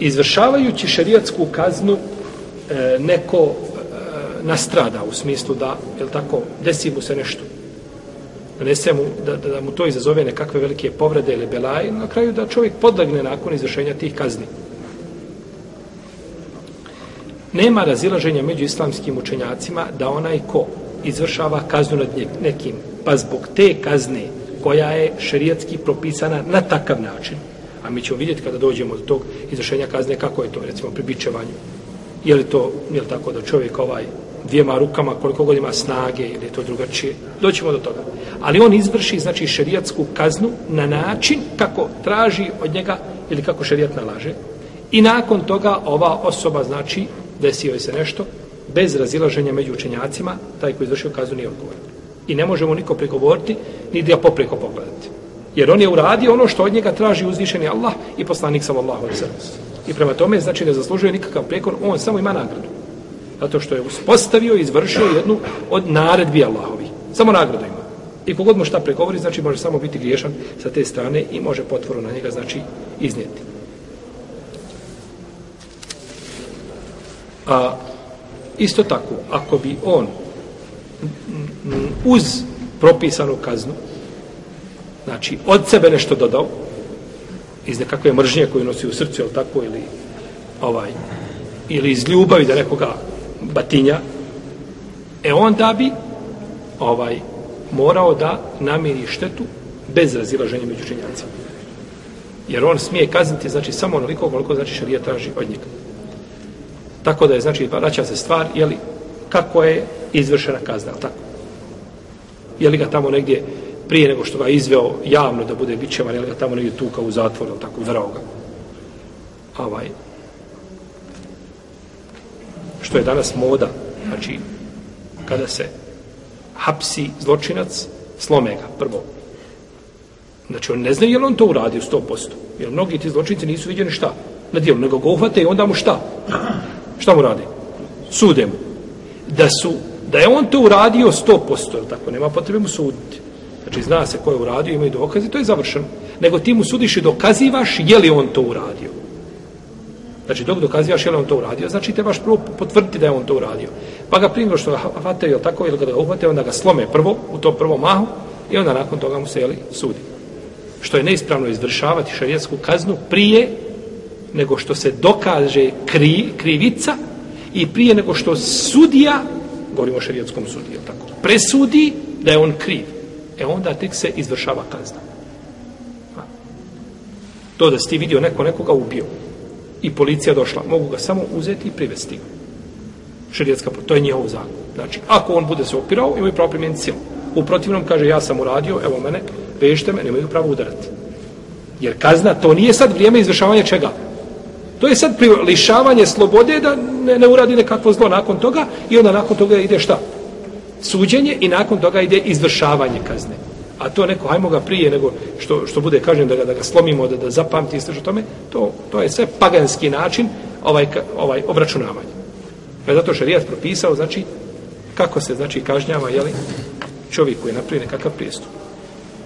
izvršavajući šerijatsku kaznu e, neko e, nastrada u smislu da, je tako, desi mu se nešto. Nanese mu, da, da, da mu to izazove nekakve velike povrede ili belaje, na kraju da čovjek podlegne nakon izvršenja tih kazni. Nema razilaženja među islamskim učenjacima da onaj ko izvršava kaznu nad nekim, pa zbog te kazne koja je šerijatski propisana na takav način, a mi ćemo vidjeti kada dođemo do tog izvršenja kazne kako je to, recimo, pri bičevanju. Je li to, je li tako da čovjek ovaj dvijema rukama, koliko god ima snage ili je to drugačije, doćemo do toga. Ali on izvrši, znači, šerijatsku kaznu na način kako traži od njega ili kako šerijat nalaže. I nakon toga ova osoba, znači, desio se nešto, bez razilaženja među učenjacima, taj koji izvršio kaznu nije odgovoran. I ne možemo niko pregovoriti, ni da popreko pogledati. Jer on je uradio ono što od njega traži uzvišeni Allah i poslanik sallallahu alejhi ve I prema tome znači ne zaslužuje nikakav prekor, on samo ima nagradu. Zato što je uspostavio i izvršio jednu od naredbi Allahovi. Samo nagradu ima. I kogod mu šta pregovori, znači može samo biti griješan sa te strane i može potvoru na njega, znači, iznijeti. A, isto tako, ako bi on uz propisanu kaznu, znači, od sebe nešto dodao, iz nekakve mržnje koju nosi u srcu, ili tako, ili ovaj, ili iz ljubavi da nekoga batinja, e onda bi ovaj morao da namiri štetu bez razilaženja među činjacima. Jer on smije kazniti, znači, samo onoliko koliko, znači, šarija traži od njega. Tako da je, znači, vraća se stvar, jeli, kako je izvršena kazna, tako? Je li ga tamo negdje prije nego što ga izveo javno da bude bićevan, jel ga tamo negdje tuka u zatvoru, tako, udarao ga. Ovaj, što je danas moda, znači, kada se hapsi zločinac, slome ga, prvo. Znači, on ne zna je li on to uradio 100%. Jer mnogi ti zločinci nisu vidjeli šta na dijelu, nego ga uhvate i onda mu šta? Šta mu radi? Sude mu. Da, su, da je on to uradio 100%, tako, nema potrebe mu suditi. Znači, zna se ko je uradio, imaju dokaze, to je završeno. Nego ti mu sudiš i dokazivaš je li on to uradio. Znači, dok dokazivaš je li on to uradio, znači trebaš prvo potvrditi da je on to uradio. Pa ga primio što ga hvate, ili tako, ili ga uhvate, onda ga slome prvo, u to prvom mahu, i onda nakon toga mu se, jeli, sudi. Što je neispravno izvršavati šarijetsku kaznu prije nego što se dokaže kri, krivica i prije nego što sudija, govorimo o šarijetskom sudiju, tako, presudi da je on kriv. E onda tek se izvršava kazna. To da si ti vidio neko nekoga ubio, i policija došla, mogu ga samo uzeti i privesti. Šerijetska, to je njihov zakon. Znači, ako on bude se opirao, imaju pravo primijeniti silu. U protivnom kaže, ja sam uradio, evo mene, vežite me, nemaju pravo udarati. Jer kazna, to nije sad vrijeme izvršavanja čega? To je sad lišavanje slobode da ne, ne uradi nekakvo zlo nakon toga i onda nakon toga ide šta? Suđenje i nakon toga ide izvršavanje kazne a to neko, hajmo ga prije nego što, što bude kažnjen da ga, da ga slomimo, da, da zapamti i o tome, to, to je sve paganski način ovaj, ovaj obračunavanje. Pa zato što šarijat propisao, znači, kako se, znači, kažnjava, jeli, čovjek koji je napravio nekakav prijestup.